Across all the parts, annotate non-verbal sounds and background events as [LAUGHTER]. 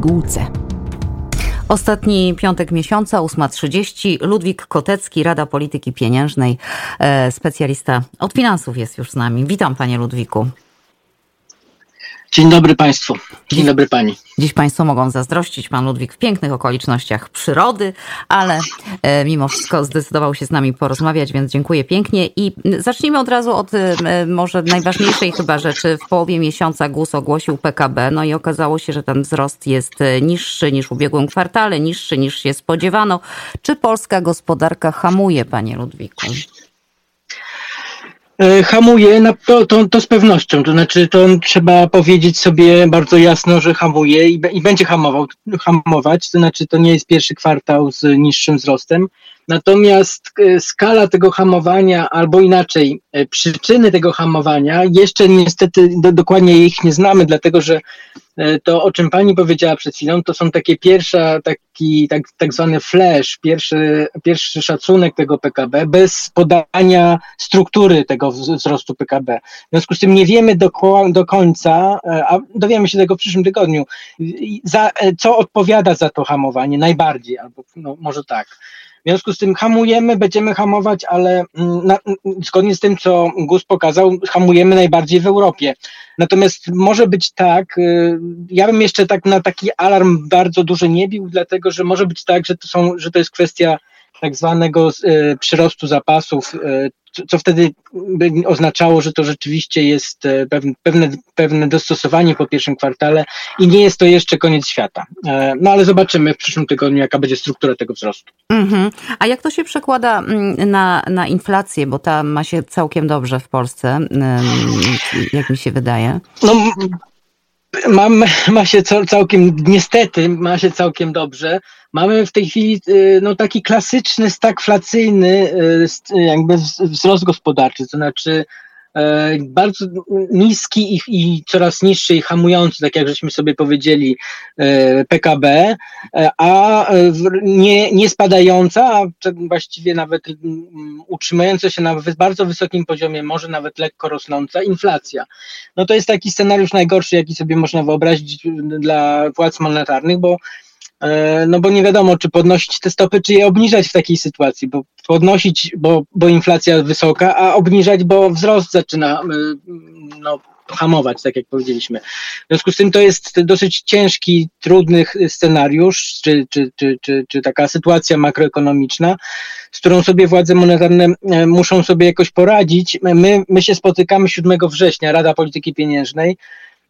pigułce. Ostatni piątek miesiąca, 8.30. Ludwik Kotecki, Rada Polityki Pieniężnej, e, specjalista od finansów jest już z nami. Witam panie Ludwiku. Dzień dobry Państwu. Dzień dobry Pani. Dziś Państwo mogą zazdrościć Pan Ludwik w pięknych okolicznościach przyrody, ale e, mimo wszystko zdecydował się z nami porozmawiać, więc dziękuję pięknie. I zacznijmy od razu od e, może najważniejszej chyba rzeczy. W połowie miesiąca GUS ogłosił PKB, no i okazało się, że ten wzrost jest e, niższy niż w ubiegłym kwartale, niższy niż się spodziewano. Czy polska gospodarka hamuje, Panie Ludwiku? E, hamuje, na, to, to, to z pewnością. To znaczy, to trzeba powiedzieć sobie bardzo jasno, że hamuje i, i będzie hamował, hamować. To znaczy, to nie jest pierwszy kwartał z niższym wzrostem. Natomiast e, skala tego hamowania, albo inaczej, e, przyczyny tego hamowania, jeszcze niestety do, dokładnie ich nie znamy, dlatego że e, to, o czym pani powiedziała przed chwilą, to są takie pierwsze, taki tak, tak zwany flash, pierwszy, pierwszy szacunek tego PKB, bez podania struktury tego wzrostu PKB. W związku z tym nie wiemy do, do końca, a dowiemy się tego w przyszłym tygodniu, za, co odpowiada za to hamowanie najbardziej, albo no, może tak. W związku z tym hamujemy, będziemy hamować, ale mm, na, zgodnie z tym, co GUS pokazał, hamujemy najbardziej w Europie. Natomiast może być tak, y, ja bym jeszcze tak na taki alarm bardzo duży nie bił, dlatego że może być tak, że to, są, że to jest kwestia tak zwanego y, przyrostu zapasów, y, co wtedy by oznaczało, że to rzeczywiście jest e, pewne, pewne dostosowanie po pierwszym kwartale i nie jest to jeszcze koniec świata. E, no ale zobaczymy w przyszłym tygodniu, jaka będzie struktura tego wzrostu. Mm-hmm. A jak to się przekłada mm, na, na inflację, bo ta ma się całkiem dobrze w Polsce, jak mi się wydaje? No, mam, [LAUGHS] ma się całkiem, niestety ma się całkiem dobrze. Mamy w tej chwili y, no, taki klasyczny, stagflacyjny y, jakby wzrost gospodarczy, to znaczy bardzo niski i, i, coraz niższy i hamujący, tak jak żeśmy sobie powiedzieli, e, PKB, e, a nie, nie spadająca, a właściwie nawet utrzymująca się na bardzo wysokim poziomie, może nawet lekko rosnąca inflacja. No to jest taki scenariusz najgorszy, jaki sobie można wyobrazić dla władz monetarnych, bo E, no bo nie wiadomo, czy podnosić te stopy, czy je obniżać w takiej sytuacji, bo podnosić, bo, bo inflacja wysoka, a obniżać, bo wzrost zaczyna e, no, hamować, tak jak powiedzieliśmy. W związku z tym to jest dosyć ciężki, trudny scenariusz, czy, czy, czy, czy, czy taka sytuacja makroekonomiczna, z którą sobie władze monetarne e, muszą sobie jakoś poradzić. My, my się spotykamy 7 września, Rada Polityki Pieniężnej,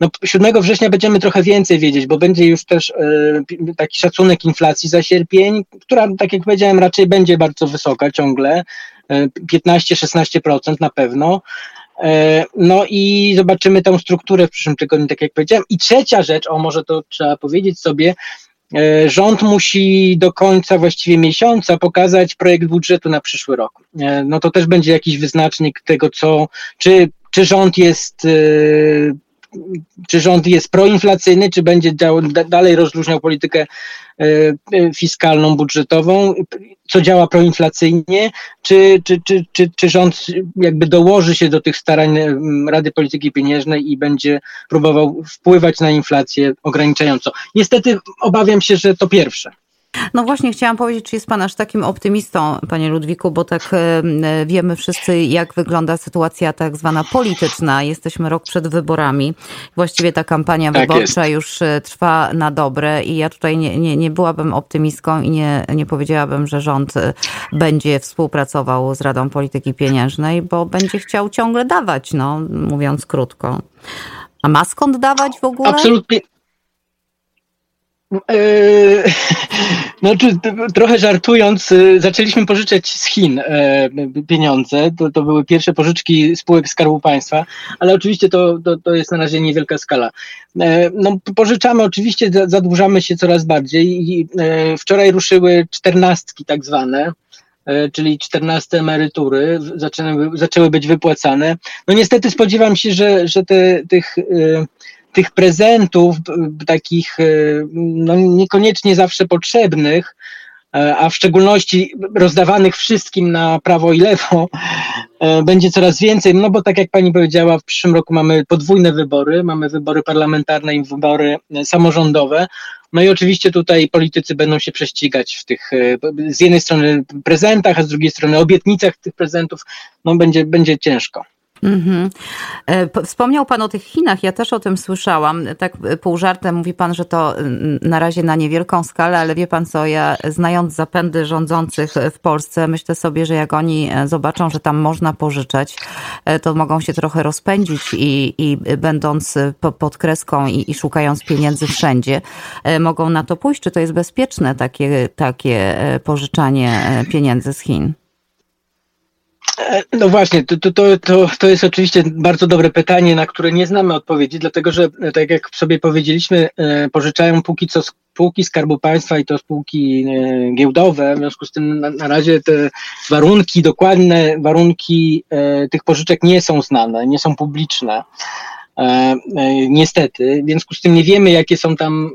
no, 7 września będziemy trochę więcej wiedzieć, bo będzie już też e, taki szacunek inflacji za sierpień, która, tak jak powiedziałem, raczej będzie bardzo wysoka ciągle, e, 15-16% na pewno. E, no i zobaczymy tą strukturę w przyszłym tygodniu, tak jak powiedziałem. I trzecia rzecz, o może to trzeba powiedzieć sobie, rząd musi do końca właściwie miesiąca pokazać projekt budżetu na przyszły rok. No to też będzie jakiś wyznacznik tego, co, czy, czy rząd jest czy rząd jest proinflacyjny, czy będzie dalej rozluźniał politykę e, e, fiskalną, budżetową, co działa proinflacyjnie, czy, czy, czy, czy, czy rząd jakby dołoży się do tych starań Rady Polityki Pieniężnej i będzie próbował wpływać na inflację ograniczająco. Niestety obawiam się, że to pierwsze. No właśnie, chciałam powiedzieć, czy jest Pan aż takim optymistą, Panie Ludwiku, bo tak wiemy wszyscy, jak wygląda sytuacja tak zwana polityczna. Jesteśmy rok przed wyborami. Właściwie ta kampania tak wyborcza jest. już e, trwa na dobre i ja tutaj nie, nie, nie byłabym optymistką i nie, nie powiedziałabym, że rząd e, będzie współpracował z Radą Polityki Pieniężnej, bo będzie chciał ciągle dawać, no, mówiąc krótko. A ma skąd dawać w ogóle? Absolutnie. Eee, znaczy, trochę żartując, e, zaczęliśmy pożyczać z Chin e, pieniądze. To, to były pierwsze pożyczki spółek Skarbu Państwa, ale oczywiście to, to, to jest na razie niewielka skala. E, no, pożyczamy, oczywiście zadłużamy się coraz bardziej i wczoraj ruszyły czternastki tak zwane czyli czternaste emerytury zaczęły, zaczęły być wypłacane. No niestety spodziewam się, że, że te, tych tych prezentów, takich no, niekoniecznie zawsze potrzebnych, E, a w szczególności rozdawanych wszystkim na prawo i lewo, e, będzie coraz więcej, no bo tak jak pani powiedziała, w przyszłym roku mamy podwójne wybory, mamy wybory parlamentarne i wybory e, samorządowe, no i oczywiście tutaj politycy będą się prześcigać w tych, z jednej strony prezentach, a z drugiej strony obietnicach tych prezentów, no będzie, będzie ciężko. Mm-hmm. Wspomniał Pan o tych Chinach, ja też o tym słyszałam. Tak pół żartem mówi Pan, że to na razie na niewielką skalę, ale wie Pan co, ja znając zapędy rządzących w Polsce, myślę sobie, że jak oni e, zobaczą, że tam można pożyczać, e, to mogą się trochę rozpędzić i, i będąc pod kreską i, i szukając pieniędzy wszędzie, mogą na to pójść. Czy to jest bezpieczne takie, takie pożyczanie pieniędzy z Chin? No właśnie, to, to, to, to jest oczywiście bardzo dobre pytanie, na które nie znamy odpowiedzi, dlatego że, tak jak sobie powiedzieliśmy, e, pożyczają póki co spółki Skarbu Państwa i to spółki e, giełdowe, w związku z tym na, na razie te warunki, dokładne warunki e, tych pożyczek nie są znane, nie są publiczne. niestety, w związku z tym nie wiemy, jakie są tam,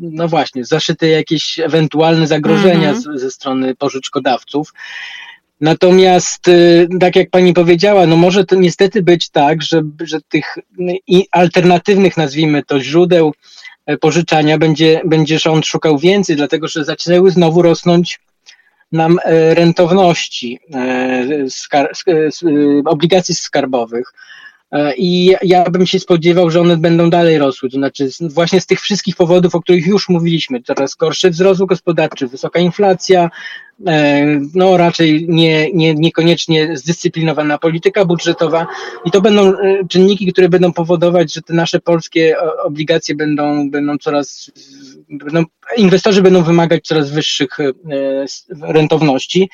no właśnie, zaszyte jakieś ewentualne zagrożenia mm -hmm. z, ze strony pożyczkodawców. Natomiast, y, tak jak pani powiedziała, no może to niestety być tak, że, że tych alternatywnych, nazwijmy to, źródeł e, pożyczania będzie, będzie rząd szukał więcej, dlatego że zaczęły znowu rosnąć nam rentowności skar, obligacji skarbowych. I ja bym się spodziewał, że one będą dalej rosły. To znaczy, właśnie z tych wszystkich powodów, o których już mówiliśmy, coraz gorszy wzrost gospodarczy, wysoka inflacja, E, no raczej nie, nie, niekoniecznie zdyscyplinowana polityka budżetowa i to będą e, czynniki, które będą powodować, że te nasze polskie obligacje będą, będą coraz, będą, inwestorzy będą wymagać coraz wyższych e, rentowności.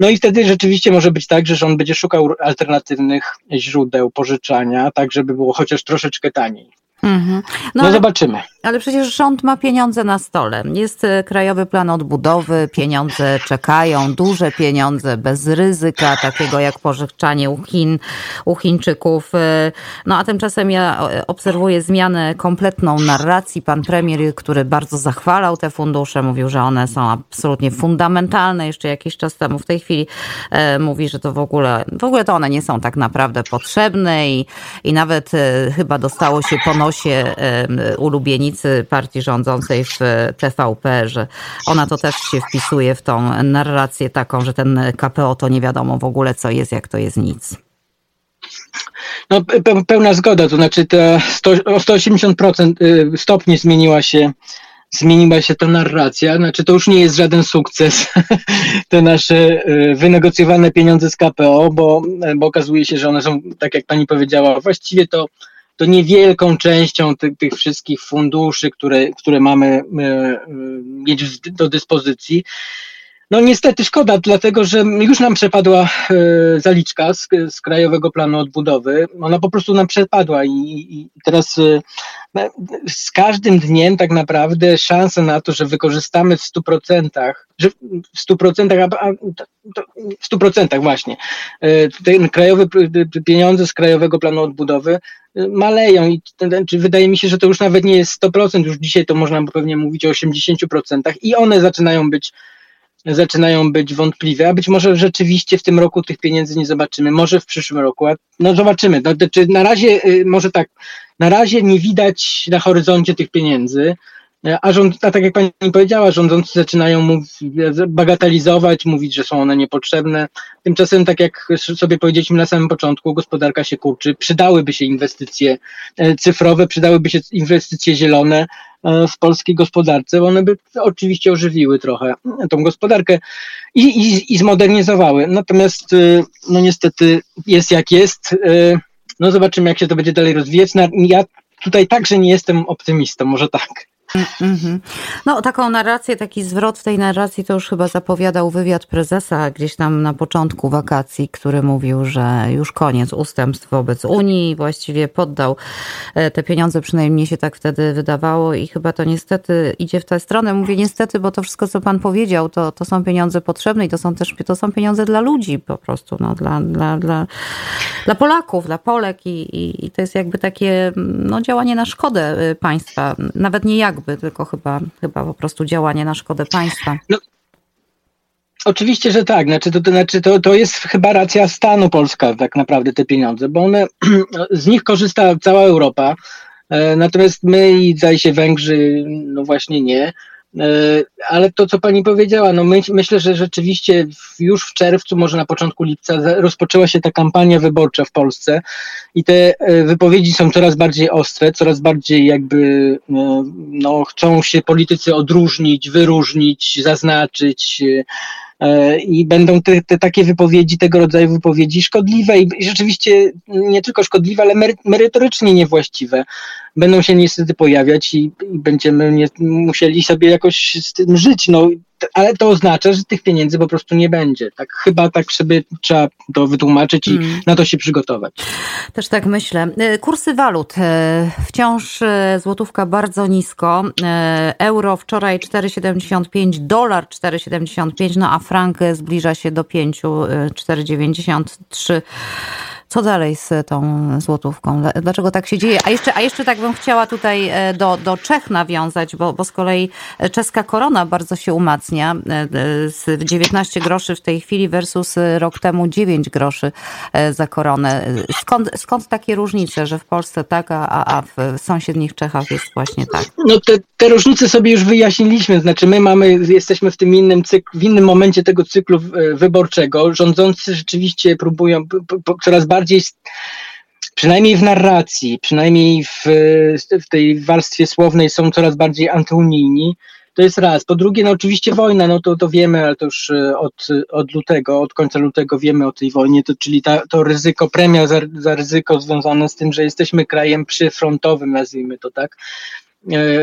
No i wtedy rzeczywiście może być tak, że rząd będzie szukał alternatywnych źródeł pożyczania, tak żeby było chociaż troszeczkę taniej. Mhm. No, no zobaczymy. Ale przecież rząd ma pieniądze na stole. Jest e, Krajowy Plan Odbudowy, pieniądze czekają, duże pieniądze, bez ryzyka, takiego jak pożyczanie u Chin, u Chińczyków. E, no a tymczasem ja e, obserwuję zmianę kompletną narracji. Pan premier, który bardzo zachwalał te fundusze, mówił, że one są absolutnie fundamentalne jeszcze jakiś czas temu. W tej chwili mówi, że to w ogóle, w ogóle to one nie są tak naprawdę potrzebne i, i nawet chyba dostało się po nosie ulubienicy partii rządzącej w TVP, że ona to też się wpisuje w tą narrację taką, że ten KPO to nie wiadomo w ogóle co jest, jak to jest nic. No, pełna zgoda, to znaczy te 100, o 180% y, stopni zmieniła się zmieniła się ta narracja, znaczy to już nie jest żaden sukces, [LAUGHS] te nasze y, wynegocjowane pieniądze z KPO, bo, bo okazuje się, że one są, tak jak pani powiedziała, właściwie to to niewielką częścią tych, tych wszystkich funduszy, które, które mamy e, e, mieć do dyspozycji. No niestety szkoda, dlatego że już nam przepadła e, zaliczka z, z Krajowego Planu Odbudowy. Ona po prostu nam przepadła i, i teraz z każdym dniem tak naprawdę szanse na to, że wykorzystamy w 100%, że w 100%, a, a, w 100% właśnie, e, ten krajowy, pieniądze z Krajowego Planu Odbudowy maleją i czy wydaje mi się, że to już nawet nie jest 100%, już dzisiaj to można pewnie mówić o 80% i one zaczynają być zaczynają być wątpliwe, a być może rzeczywiście w tym roku tych pieniędzy nie zobaczymy, może w przyszłym roku, no zobaczymy. No, czy na razie, y, może tak, na razie nie widać na horyzoncie tych pieniędzy, a, rząd, a tak jak pani powiedziała, rządzący zaczynają mów, bagatelizować, mówić, że są one niepotrzebne. Tymczasem, tak jak sobie powiedzieliśmy na samym początku, gospodarka się kurczy, przydałyby się inwestycje e, cyfrowe, przydałyby się inwestycje zielone e, w polskiej gospodarce, bo one by oczywiście ożywiły trochę tą gospodarkę i, i, i zmodernizowały. Natomiast, e, no niestety, jest jak jest. No zobaczymy, jak się to będzie dalej rozwijać. Ja tutaj także nie jestem optymistą, może tak. Mm-hmm. No, taką narrację, taki zwrot w tej narracji to już chyba zapowiadał wywiad prezesa gdzieś tam na początku wakacji, który mówił, że już koniec ustępstw wobec Unii, właściwie poddał e, te pieniądze, przynajmniej się tak wtedy wydawało i chyba to niestety idzie w tę stronę. Mówię niestety, bo to wszystko, co pan powiedział, to, to są pieniądze potrzebne i to są też to są pieniądze dla ludzi po prostu, no, dla, dla, dla, dla Polaków, dla Polek i, i, i to jest jakby takie no, działanie na szkodę państwa, nawet nie jakby, tylko chyba, chyba po prostu działanie na szkodę państwa. No. Oczywiście, że tak. Znaczy, to, to, znaczy to, to jest chyba racja stanu Polska, tak naprawdę, te pieniądze, bo one, [CLEARS THROAT] z nich korzysta cała Europa. E, natomiast my i zdaje się Węgrzy, no właśnie nie. E, ale to, co pani powiedziała, no my, myślę, że rzeczywiście już w czerwcu, może na początku lipca, rozpoczęła się ta kampania wyborcza w Polsce i te e, wypowiedzi są coraz bardziej ostre, coraz bardziej jakby no, chcą się politycy odróżnić, wyróżnić, zaznaczyć E, i będą te, te, takie wypowiedzi, tego rodzaju wypowiedzi szkodliwe i rzeczywiście nie tylko szkodliwe, ale merytorycznie niewłaściwe będą się niestety pojawiać i, i będziemy nie, musieli sobie jakoś z tym żyć. No, ale to oznacza, że tych pieniędzy po prostu nie będzie. Tak chyba tak sobie trzeba to wytłumaczyć i mm. na to się przygotować. Też tak myślę. E, kursy walut. E, wciąż e, złotówka bardzo nisko. Euro wczoraj 4,75, dolar 4,75, no a frank zbliża się do 5, 4,93. Co dalej z tą złotówką? Dlaczego tak się dzieje? A jeszcze, a jeszcze tak bym chciała tutaj e, do, do Czech nawiązać, bo, bo z kolei czeska korona bardzo się umacnia. E, z 19 groszy w tej chwili versus rok temu 9 groszy e, za koronę. Skąd, skąd takie różnice, że w Polsce tak, a, a w sąsiednich Czechach jest właśnie tak? No te, te różnice sobie już wyjaśniliśmy. Znaczy my mamy, jesteśmy w tym innym cyklu, w innym momencie tego cyklu wyborczego. Rządzący rzeczywiście próbują coraz bardziej bardziej, przynajmniej w narracji, przynajmniej w, w tej warstwie słownej są coraz bardziej antyunijni. To jest raz. Po drugie, no oczywiście wojna, no to, to wiemy, ale to już e, od, od lutego, od końca lutego wiemy o tej wojnie, to, czyli ta, to ryzyko, premia za, za ryzyko związane z tym, że jesteśmy krajem przyfrontowym, nazwijmy to tak,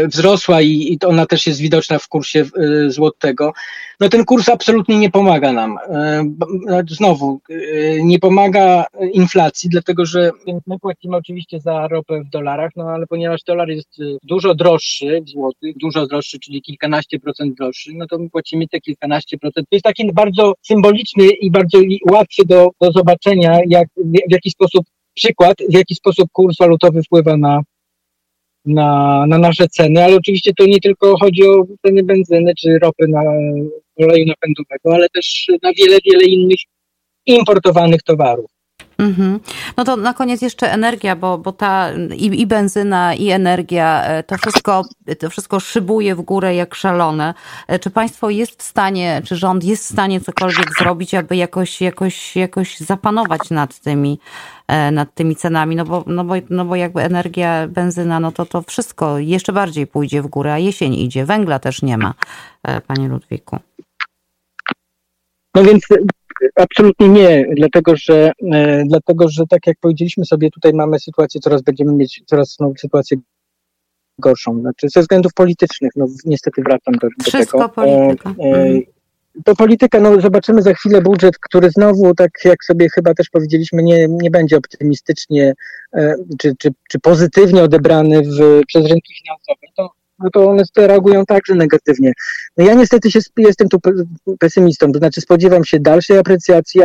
wzrosła i, ona też jest widoczna w kursie e, złotego, no ten kurs absolutnie nie pomaga nam. E, znowu, nie pomaga inflacji, dlatego że my płacimy oczywiście za ropę w dolarach, no ale ponieważ dolar jest dużo droższy w złotych, dużo droższy, czyli kilkanaście procent droższy, no to my płacimy te kilkanaście procent. To jest taki bardzo symboliczny i bardzo łatwy do, do zobaczenia, jak, w jaki sposób przykład, w jaki sposób kurs walutowy wpływa na, na, na nasze ceny, ale oczywiście to nie tylko chodzi o ceny benzyny czy ropy na oleju napędowego, ale też na wiele, wiele innych importowanych towarów. Mm-hmm. No to na koniec jeszcze energia, bo, bo ta i, i, benzyna, i energia, e, to wszystko, to wszystko szybuje w górę jak szalone. E, czy państwo jest w stanie, czy rząd jest w stanie cokolwiek zrobić, aby jakoś, jakoś, jakoś zapanować nad tymi, nad tymi cenami? No bo, no, bo, no bo jakby energia, benzyna, no to to wszystko jeszcze bardziej pójdzie w górę, a jesień idzie. Węgla też nie ma, panie Ludwiku. No więc Absolutnie nie, dlatego że, e, dlatego że tak jak powiedzieliśmy sobie, tutaj mamy sytuację, coraz będziemy mieć coraz no, sytuację gorszą, znaczy ze względów politycznych, no niestety wracam do, do Wszystko tego. polityka. E, e. To polityka, no zobaczymy za chwilę budżet, który znowu, tak jak sobie chyba też powiedzieliśmy, nie, nie będzie optymistycznie e, czy, czy, czy pozytywnie odebrany w, przez rynki finansowe. To no to one reagują także negatywnie. No ja niestety się, jestem tu pesymistą, to znaczy spodziewam się dalszej aprecjacji,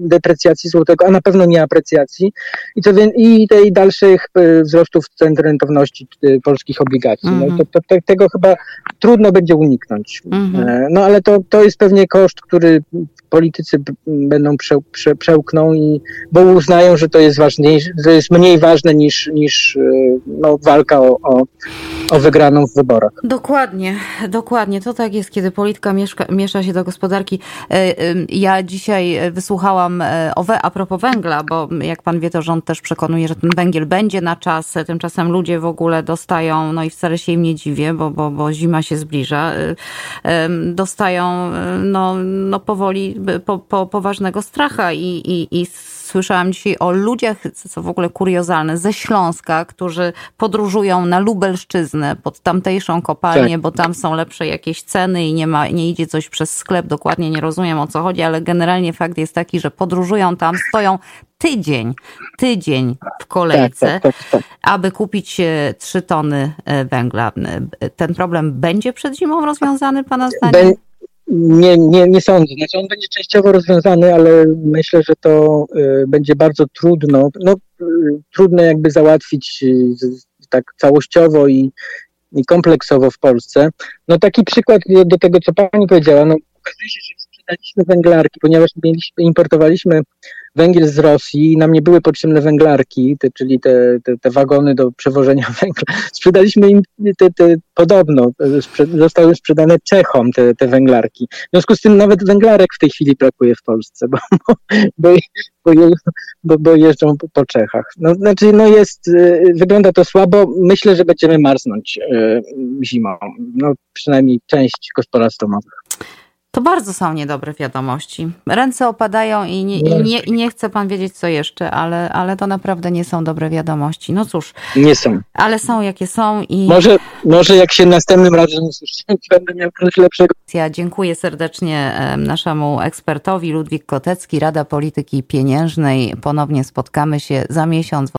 deprecjacji złotego, a na pewno nie aprecjacji i, i tej dalszych e, wzrostów cen rentowności e, polskich obligacji. No to, to, to, tego chyba trudno będzie uniknąć. Mm -hmm. No ale to, to jest pewnie koszt, który politycy będą prze, prze, przełkną i bo uznają, że to jest ważniejsze, to jest mniej ważne niż, niż no, walka o, o, o wygraną w wyborach. Dokładnie, dokładnie. To tak jest, kiedy polityka mieszka, miesza się do gospodarki. E, ja dzisiaj wysłuchałam e, o a propos węgla, bo jak pan wie, to rząd też przekonuje, że ten węgiel będzie na czas. Tymczasem ludzie w ogóle dostają, no i wcale się im nie dziwię, bo, bo, bo zima się zbliża, e, dostają no, no powoli po, po, poważnego stracha i, i, i słyszałam dzisiaj o ludziach, co w ogóle kuriozalne, ze Śląska, którzy podróżują na Lubelszczyznę pod tamtejszą kopalnię, tak. bo tam są lepsze jakieś ceny i nie, ma, nie idzie coś przez sklep. Dokładnie nie rozumiem o co chodzi, ale generalnie fakt jest taki, że podróżują tam, stoją tydzień, tydzień w kolejce, tak, tak, tak, tak. aby kupić e, trzy tony e, węgla. E, ten problem będzie przed zimą rozwiązany, Pana zdaniem? Nie, nie, nie sądzę. Znaczy on będzie częściowo rozwiązany, ale myślę, że to y, będzie bardzo trudno, no, y, trudno jakby załatwić y, tak całościowo i, i kompleksowo w Polsce. No taki przykład do, tego, co pani powiedziała, no okazuje się, że sprzedaliśmy węglarki, ponieważ mieliśmy, importowaliśmy węgiel z Rosji i nam nie były potrzebne węglarki, te, czyli te, te, te, wagony do przewożenia [LAUGHS] węgla. Sprzedaliśmy im te, te podobno, sprze zostały sprzedane Czechom te, te węglarki. W związku z tym nawet węglarek w tej chwili brakuje w Polsce, bo, [LAUGHS] bo, bo, bo, jeżdżą po, Czechach. No, znaczy, no jest, wygląda to słabo. Myślę, że będziemy marznąć zimą. No, przynajmniej część gospodarstw domowych. To bardzo są niedobre wiadomości. Ręce opadają i nie, i nie, i nie chce pan wiedzieć, co jeszcze, ale, ale to naprawdę nie są dobre wiadomości. No cóż. Nie są. Ale są, jakie są i... Może, może jak się następnym razem usłyszymy, będę miał coś lepszego. Ja dziękuję serdecznie naszemu ekspertowi Ludwik Kotecki, Rada Polityki Pieniężnej. Ponownie spotkamy się za miesiąc.